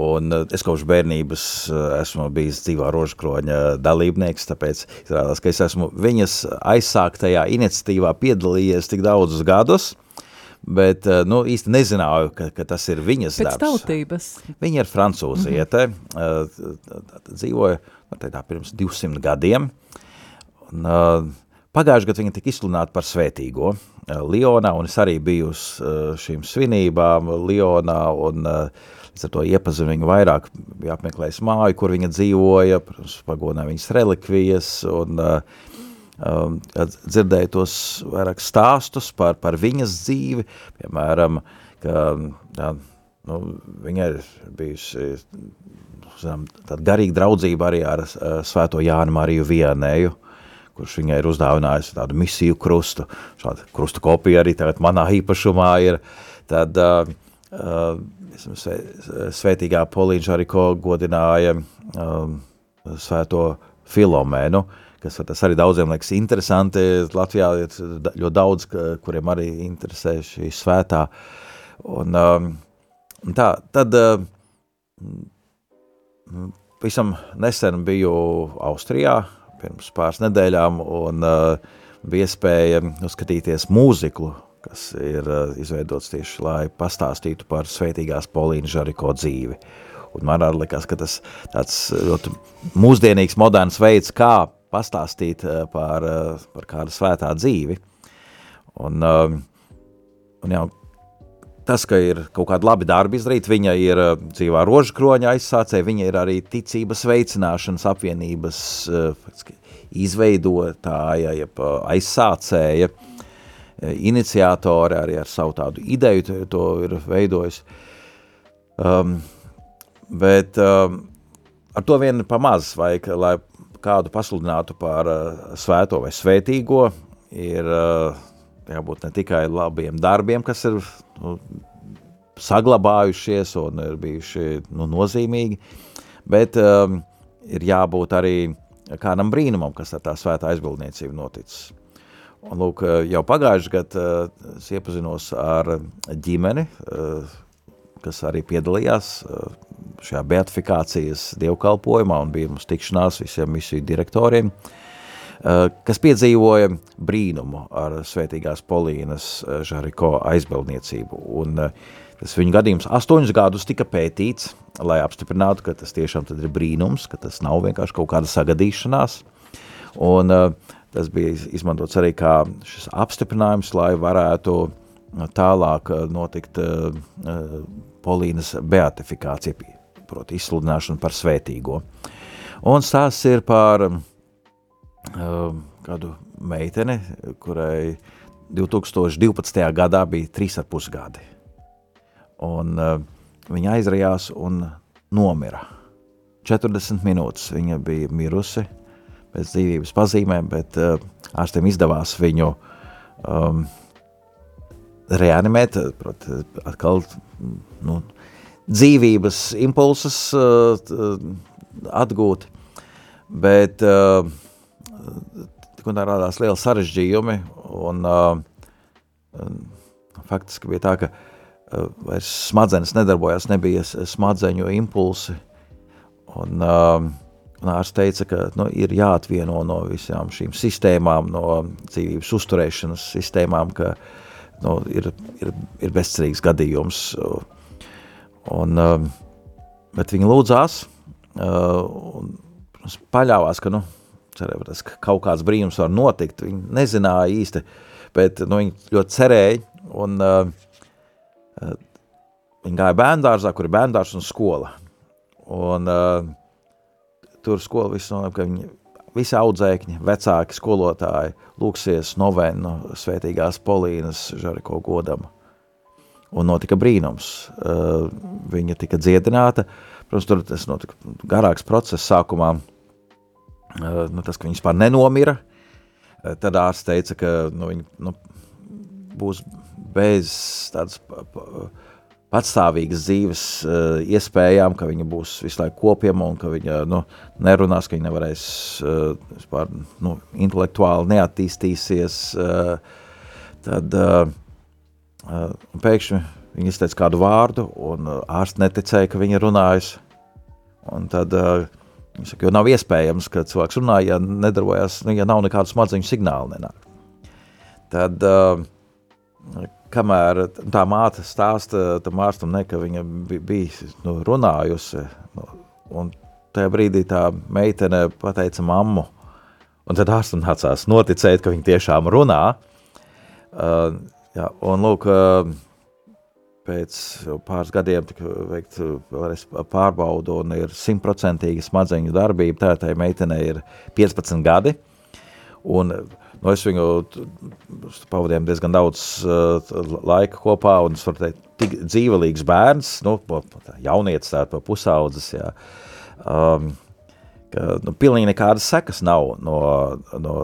Un uh, es kopš bērnības uh, esmu bijis dzīvā rožakroņa dalībnieks, tāpēc izrādās, ka es esmu viņas aizsāktajā iniciatīvā piedalījies tik daudzus gadus, bet nu, īsti nezināju, ka, ka tas ir viņas Pēc darbs. tautības. Viņa ir francūziete, mm -hmm. dzīvoja nu, tādā, pirms 200 gadiem. Un, pagājušajā gadā viņa tika izsludināta par svētīgo Lionā, un es arī biju uz šīm svinībām Lionā, un uh, līdz ar to iepazinu viņu vairāk, bija apmeklējis māju, kur viņa dzīvoja, pagodināja viņas relikvijas, un uh, um, dzirdēju tos vairāk stāstus par, par viņas dzīvi, piemēram, ka tā, nu, viņa ir bijusi zinām, tāda garīga draudzība arī ar uh, svēto Jānu Mariju Vienēju, kurš viņai ir uzdāvinājis tādu misiju krustu, šāda krustu kopija arī tagad manā īpašumā ir, tad uh, uh, svētīgā Polīņš arī godināja um, svēto Filomēnu, kas tas arī daudziem liekas interesanti. Latvijā ir ļoti daudz, kuriem arī interesē šī svētā. Un, um, tā, tad visam nesen biju Austrijā, pirms pāris nedēļām, un uh, bija iespēja uzskatīties mūziklu, kas ir uh, izveidots tieši, lai pastāstītu par svētīgās Polīnas Žariko dzīvi. Un man arī likās, ka tas tāds ļoti mūsdienīgs, moderns veids, kā pastāstīt uh, par, uh, par kādu svētā dzīvi. Un, un jā, tas, ka ir kaut kādi labi darbi izdarīti, viņa ir dzīvā rožu kroņa aizsācēja, viņa ir arī ticības veicināšanas apvienības izveidotāja, aizsācēja, iniciātori arī ar savu tādu ideju to, ir veidojis. Um, bet um, ar to vien ir pamaz, vajag, lai kādu pasludinātu par uh, svēto vai svētīgo, ir uh, jābūt ne tikai labiem darbiem, kas ir nu, saglabājušies un ir bijuši nu, nozīmīgi, bet um, ir jābūt arī kādam brīnumam, kas ar tā svētā aizbildniecību noticis. Un, lūk, jau pagājušajā gadā uh, es iepazinos ar ģimeni, uh, kas arī piedalījās šajā beatifikācijas dievkalpojumā un bija mums tikšanās visiem misiju direktoriem, kas piedzīvoja brīnumu ar svētīgās Polīnas Žariko aizbildniecību. Un, Tas viņa gadījums astoņus gadus tika pētīts, lai apstiprinātu, ka tas tiešām ir brīnums, ka tas nav vienkārši kaut kāda sagadīšanās. Un, uh, tas bija izmantots arī kā apstiprinājums, lai varētu tālāk uh, notikt uh, uh, Polīnas beatifikācija, proti izsludināšana par svētīgo. Un stāsts ir par uh, kādu meiteni, kurai 2012. gadā bija 3,5 gadi un uh, viņa aizrajās un nomira. 40 minūtes viņa bija mirusi pēc dzīvības pazīmēm, bet uh, ārstiem izdevās viņu um, reanimēt, proti, atkal nu, dzīvības impulsus uh, atgūt, bet uh, tik un tā rādās liela sarežģījumi, un uh, faktiski bija tā, ka uh, Eh, vairs smadzenes nedarbojās, nebija smadzeņu impulsi. Un, uh, Ārsts teica, ka nu, ir jāatvieno no visām šīm sistēmām, no dzīvības uzturēšanas sistēmām, ka nu, ir, ir, ir bezcerīgs gadījums. Un, uh, bet viņi lūdzās uh, un paļāvās, ka, nu, cerēja, ka kaut kāds brīnums var notikt. Viņi nezināja īsti, bet nu, viņi ļoti cerēja. Un, uh, Eh, viņi gāja bērngārzā, kur ir bērngārs un skola. Un, uh, tur skola nolēma, ka viņi visi audzēkņi, vecāki skolotāji lūksies novenu svētīgās Polīnas Žariko godam. Un notika brīnums. Uh, viņa tika dziedināta. Protams, tur tas notika garāks process sākumā. Uh, nu, tas, ka viņa vispār nenomira. Uh, tad ārsts teica, ka nu, viņa nu, būs bez tādas patstāvīgas dzīves uh, iespējām, ka viņa būs visu laiku kopjama un ka viņa nu, nerunās, ka viņa nevarēs uh, vispār, nu, intelektuāli neattīstīsies. Uh, tad uh, uh, pēkšņi viņa izteica kādu vārdu, un uh, ārsts neticēja, ka viņa runājas. Un tad uh, saka, jo nav iespējams, ka cilvēks runā, ja nedarbojas, nu, ja nav nekādu smadzeņu signālu nenāk. Tad uh, kamēr tā māte stāsta tam ārstam, ne, ka viņa bija, bija nu, runājusi, nu, un tajā brīdī tā meitene pateica mammu, un tad ārstam nācās noticēt, ka viņa tiešām runā. Uh, jā, un lūk, uh, pēc pāris gadiem tika veikt vēlreiz pārbaudu un ir simtprocentīga smadzeņu darbība, tā tai meitenei ir 15 gadi, un Nu, es viņu pavadīju diezgan daudz uh, laika kopā, un es varu teikt, tik dzīvelīgs bērns, nu, jaunietis, tā pusaudzes, jā, um, ka nu, pilnīgi nekādas sekas nav no, no,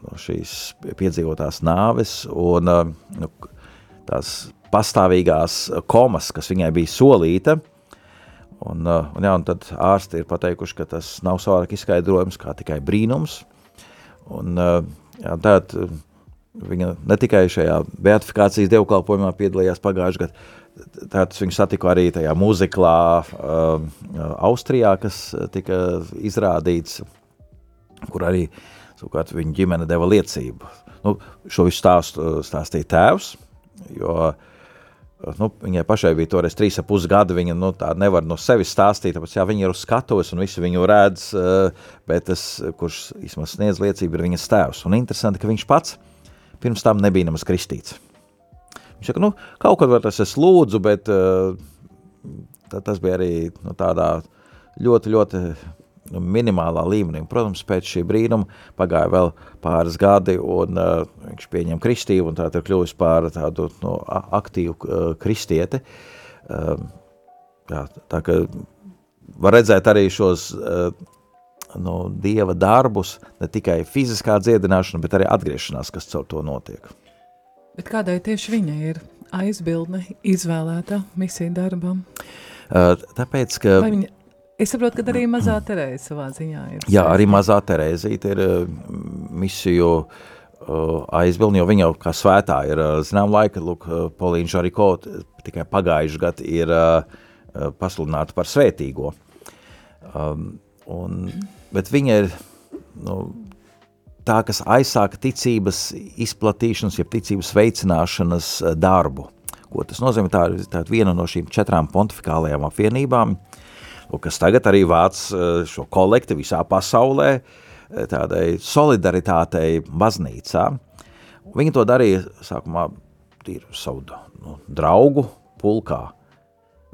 no šīs piedzīvotās nāves, un uh, nu, tās pastāvīgās komas, kas viņai bija solīta, Un, uh, un, jā, un tad ārsti ir pateikuši, ka tas nav savādāk izskaidrojums kā tikai brīnums. Un, uh, jā, tad uh, viņa ne tikai šajā beatifikācijas dievkalpojumā piedalījās pagājušajā gadā, Tātad viņu satiku arī tajā mūziklā uh, Austrijā, kas tika izrādīts, kur arī savukārt viņa ģimene deva liecību. Nu, šo visu stāstu stāstīja tēvs, jo uh, nu, viņai pašai bija toreiz trīs ap pus gadi, viņa nu, tā nevar no sevis stāstīt, tāpēc jā, viņa ir uz skatuves un visi viņu redz, eh, bet tas, kurš īstenībā sniedz liecību, ir viņas tēvs. Un interesanti, ka viņš pats pirms tam nebija nemaz kristīts. Viņš saka, nu, kaut kad var tas es lūdzu, bet uh, tas bija arī nu, tādā ļoti, ļoti minimālā līmenī. Protams, pēc šī brīnuma pagāja vēl pāris gadi, un uh, viņš pieņem kristību, un tā ir kļuvis par tādu no, nu, aktīvu uh, kristieti. Uh, jā, tā kā var redzēt arī šos uh, no dieva darbus, ne tikai fiziskā dziedināšana, bet arī atgriešanās, kas caur to notiek. Bet kādai tieši viņa ir aizbildne izvēlēta misija darbam? Uh, tāpēc, ka... Vai viņa Es saprotu, ka arī mazā Terēza savā ziņā ir. Jā, arī mazā Terēzīte ir uh, misiju uh, aizbilni, jo viņa jau kā svētā ir, uh, zinām, laika, lūk, uh, Polīna Žariko tikai pagājuši gadu ir pasludināta par svētīgo. Um, un, bet viņa ir, nu, tā, kas aizsāka ticības izplatīšanas, jeb ticības veicināšanas darbu. Ko tas nozīmē? Tā ir tā viena no šīm četrām pontifikālajām apvienībām, uh, kas tagad arī vāc eh, šo kolekti visā pasaulē, eh, tādai solidaritātei baznīcā. Viņi to darīja sākumā tīri savu nu, draugu pulkā.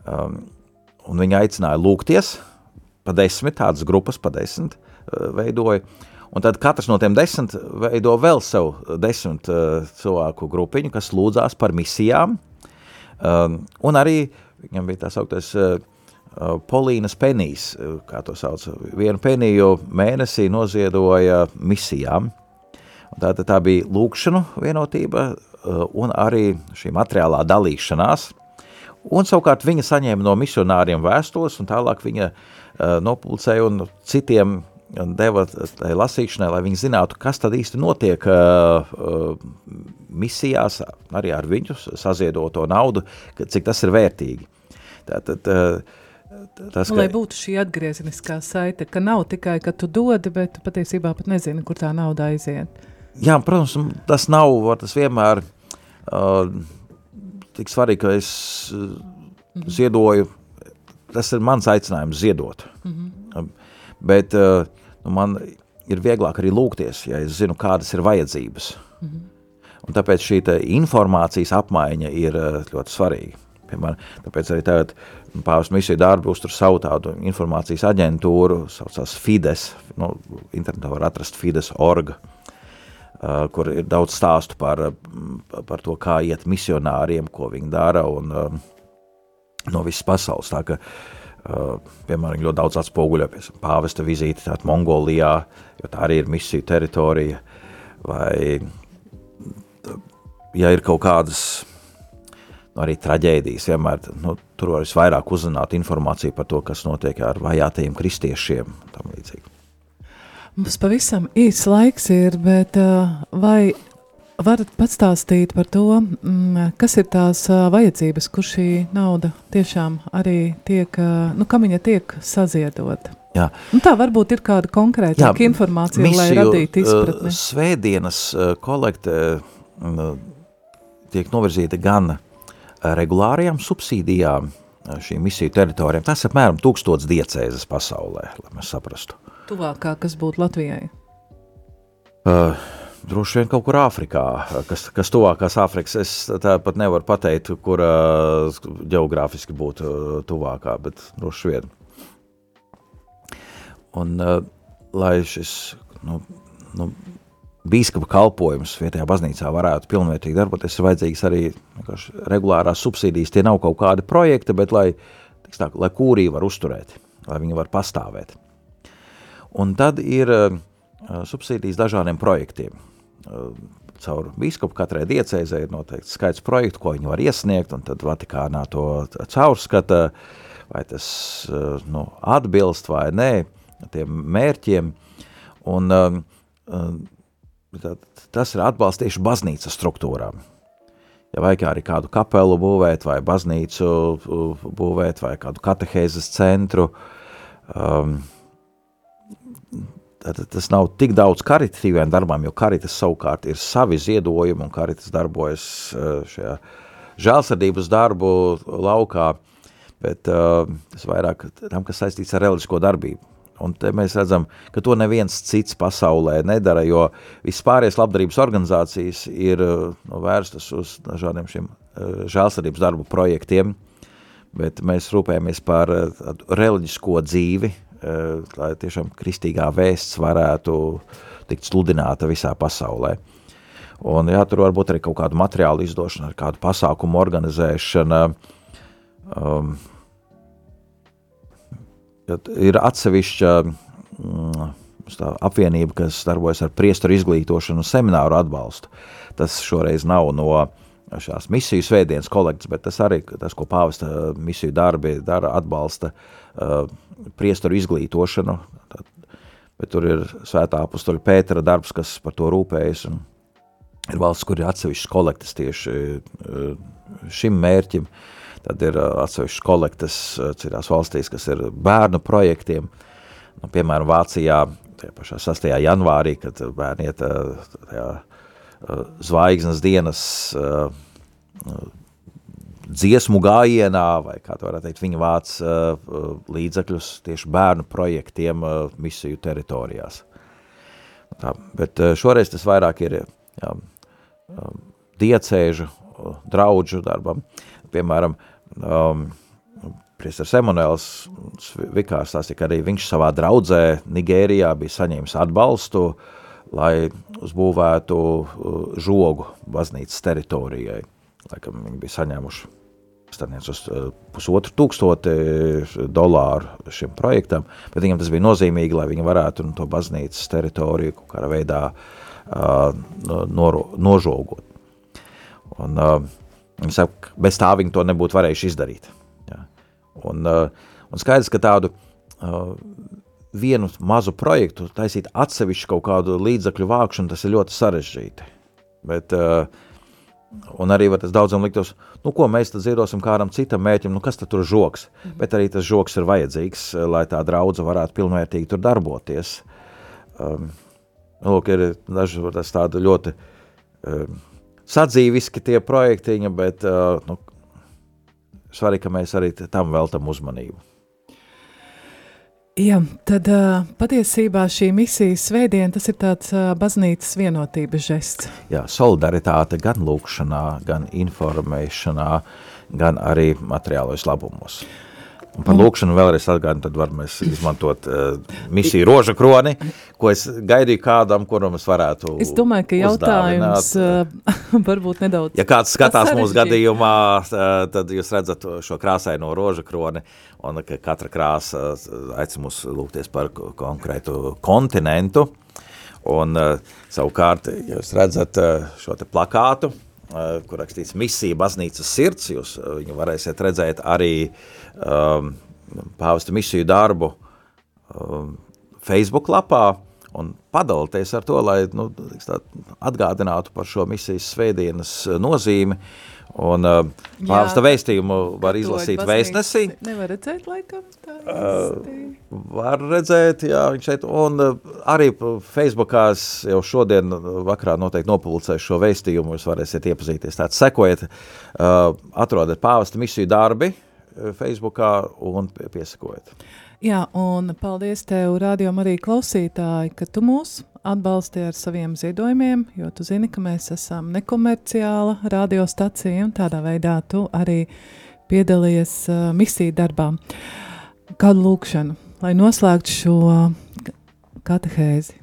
Um, un viņi aicināja lūgties pa desmit, tādas grupas pa desmit uh, veidoja. Un tad katrs no tiem desmit veido vēl sev desmit uh, cilvēku grupiņu, kas lūdzās par misijām. Um, un arī viņam bija tā sauktais Uh, Polīnas penijas, uh, kā to sauc, vienu peniju mēnesī noziedoja misijām. Tā, tā bija lūkšanu vienotība uh, un arī šī materiālā dalīšanās. Un savukārt viņa saņēma no misionāriem vēstules un tālāk viņa nopulcēja un citiem deva tai lasīšanai, lai viņi zinātu, kas tad īsti notiek misijās, arī ar viņu saziedoto naudu, cik tas ir vērtīgi. Tātad, uh, Tas, nu, ka... Lai būtu šī atgriezeniskā saite, ka nav tikai, ka tu dodi, bet tu patiesībā pat nezini, kur tā nauda aiziet. Jā, protams, tas nav, tas vienmēr uh, tik svarīgi, ka es uh, -hmm. ziedoju, tas ir mans aicinājums ziedot. Mm -hmm. Bet uh, nu, man ir vieglāk arī lūgties, ja es zinu, kādas ir vajadzības. Mm -hmm. Un tāpēc šī informācijas apmaiņa ir uh, ļoti svarīga. Piemēram, tāpēc arī tagad Pāvis misiju darbu uztur savu tādu informācijas aģentūru, saucās Fides, nu, internetā var atrast Fides orga, uh, kur ir daudz stāstu par, par to, kā iet misionāriem, ko viņi dara, un uh, no visas pasaules. Tā ka, uh, piemēram, ļoti daudz atspoguļojas pāvesta vizīti tātad Mongolijā, jo tā arī ir misiju teritorija, vai ja ir kaut kādas nu, arī traģēdijas. Vienmēr nu, tur var visvairāk uzzināt informāciju par to, kas notiek ar vajātajiem kristiešiem. Mums pavisam īsts laiks ir, bet uh, vai varat patstāstīt par to, mm, kas ir tās uh, vajadzības, kur šī nauda tiešām arī tiek, uh, nu, kam viņa tiek saziedota? Jā. Nu, tā varbūt ir kāda konkrēta informācija, misiju, lai radītu izpratni. Svētdienas kolekte tiek novirzīta gan regulārajām subsīdijām šīm misiju teritorijām. Tas apmēram tūkstots diecēzes pasaulē, lai mēs saprastu. Tuvākā, kas būtu Latvijai? Uh, droši vien kaut kur Āfrikā, kas, kas tuvākās Āfrikas. Es tāpat nevaru pateikt, kur uh, geogrāfiski būtu tuvākā, bet droši vien. Un, uh, lai šis nu, nu, bīskapa kalpojums vietējā baznīcā varētu pilnvērtīgi darboties, ir vajadzīgas arī regulārās subsīdijas. Tie nav kaut kādi projekti, bet lai, tā, lai kūrī var uzturēt, lai viņi var pastāvēt. Un tad ir uh, subsīdijas dažādiem projektiem. Uh, caur biskupu katrai diecēzē ir noteikti skaits projektu, ko viņi var iesniegt, un tad Vatikānā to caurskata, vai tas nu, atbilst vai nē tiem mērķiem. Un, tas ir atbalsts tieši baznīcas struktūrām ja vajag arī kādu kapelu būvēt, vai baznīcu būvēt, vai kādu katehēzes centru. Um, tad, tas nav tik daudz karitatīviem darbām, jo karitas savukārt ir savi ziedojumi, un karitas darbojas uh, šajā žēlsirdības darbu laukā, bet uh, tas vairāk tam, kas saistīts ar reliģisko darbību. Un mēs redzam, ka to neviens cits pasaulē nedara, jo vispārējais labdarības organizācijas ir nu, vērstas uz dažādiem šiem uh, žēlsirdības darbu projektiem, bet mēs rūpējamies par uh, reliģisko dzīvi, lai tiešām kristīgā vēsts varētu tikt sludināta visā pasaulē. Un jā, tur varbūt arī kaut kādu materiālu izdošana, kādu pasākumu organizēšana, um, ir atsevišķa mm, apvienība, kas darbojas ar priesteru izglītošanu un semināru atbalstu. Tas šoreiz nav no šās misiju svētdienas kolekts, bet tas arī tas, ko pāvesta misiju darbi dara, atbalsta uh, priesteru izglītošanu. Tad, bet tur ir svētā apustuļa Pētera darbs, kas par to rūpējas, un ir valsts, kur ir atsevišķas kolektas tieši uh, šim mērķim. Uh, Tad ir atsevišķas kolektas citās valstīs, kas ir bērnu projektiem. Nu, piemēram, Vācijā pašā 6. janvārī, kad bērni iet tajā zvaigznes dienas dziesmu gājienā, vai kā to varētu teikt, viņa vāc līdzekļus tieši bērnu projektiem misiju teritorijās. Tā, bet šoreiz tas vairāk ir jā, diecēžu, draudžu darbam. Piemēram, um, Priestars Emanuels Vikārs stāstīja, ka arī viņš savā draudzē Nigērijā bija saņēmis atbalstu, lai uzbūvētu uh, žogu baznīcas teritorijai. Laikam viņi bija saņēmuši staniec uz uh, pusotru tūkstoti dolāru šim projektam, bet viņam tas bija nozīmīgi, lai viņi varētu nu, to baznīcas teritoriju kaut kādā veidā uh, noro, nožogot. Un, uh, Viņi saka, bez tā viņi to nebūtu varējuši izdarīt. Ja. Un, uh, un skaidrs, ka tādu uh, vienu mazu projektu taisīt atsevišķu kaut kādu līdzakļu vākšanu, tas ir ļoti sarežģīti. Bet, uh, un arī tas daudzam liktos, nu ko mēs tad ziedosim kādam citam mēķim, nu kas tad tur žoks? Mhm. Bet arī tas žoks ir vajadzīgs, lai tā draudze varētu pilnvērtīgi tur darboties. Um, lūk, ir daži tāda ļoti um, sadzīviski tie projektiņi, bet uh, nu, svarīgi, ka mēs arī tam veltam uzmanību. Jā, tad uh, patiesībā šī misijas svētdiena, tas ir tāds uh, baznīcas vienotības žests. Jā, solidaritāte gan lūkšanā, gan informēšanā, gan arī materiālos labumos. Un par lūkšanu vēlreiz atgādinu, tad varam izmantot uh, misiju roža kroni, ko es gaidīju kādam, kuram es varētu Es domāju, ka jautājums uh, varbūt nedaudz Ja kāds skatās mūsu gadījumā, uh, tad jūs redzat šo krāsaino roža kroni, un ka katra krāsa aicina mūs lūgties par konkrētu kontinentu, un uh, savukārt, jūs redzat uh, šo te plakātu, uh, kur rakstīts misija baznīcas sirds, jūs uh, viņu varēsiet redzēt arī uh, um, pāvesta misiju darbu um, Facebook lapā un padalīties ar to, lai nu, tā, atgādinātu par šo misijas svētdienas uh, nozīmi. Un uh, pāvesta vēstījumu var izlasīt vēstnesī. Nevar redzēt, laikam, tā uh, Var redzēt, jā, viņš šeit, un uh, arī Facebookā jau šodien vakarā noteikti nopublicēšu šo vēstījumu, jūs varēsiet iepazīties. Tātad sekojiet, uh, atrodat pāvesta misiju darbi, uh, Facebookā un piesakojiet. Jā, un paldies tev, radio arī klausītāji, ka tu mūs atbalsti ar saviem ziedojumiem, jo tu zini, ka mēs esam nekomerciāla radiostacija un tādā veidā tu arī piedalies uh, misiju darbā. Kādu lūkšanu, lai noslēgtu šo katehēzi?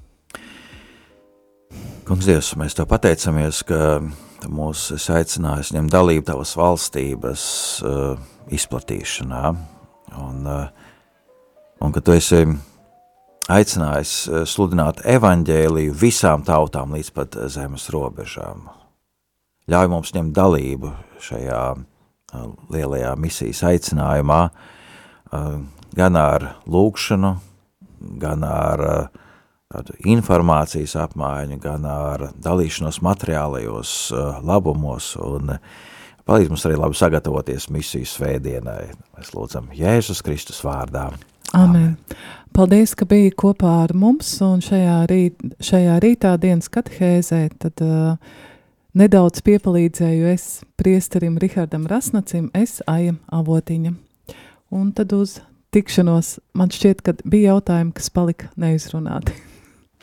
Kungs Dievs, mēs tev pateicamies, ka tu mūs esi aicinājis ņemt dalību tavas valstības uh, izplatīšanā. Un, eh, un ka tu esi aicinājis sludināt evaņģēliju visām tautām līdz pat zemes robežām. Ļauj mums ņemt dalību šajā lielajā misijas aicinājumā, gan ar lūkšanu, gan ar tādu informācijas apmaiņu, gan ar dalīšanos materiālajos labumos un palīdz mums arī labi sagatavoties misiju svētdienai. Mēs lūdzam Jēzus Kristus vārdā. Amen. Paldies, ka biji kopā ar mums un šajā, rīt, šajā rītā dienas katehēzē, tad uh, nedaudz piepalīdzēju es priesterim Rihardam Rasnacim, es Aija Avotiņa. Un tad uz tikšanos man šķiet, ka bija jautājumi, kas palika neizrunāti.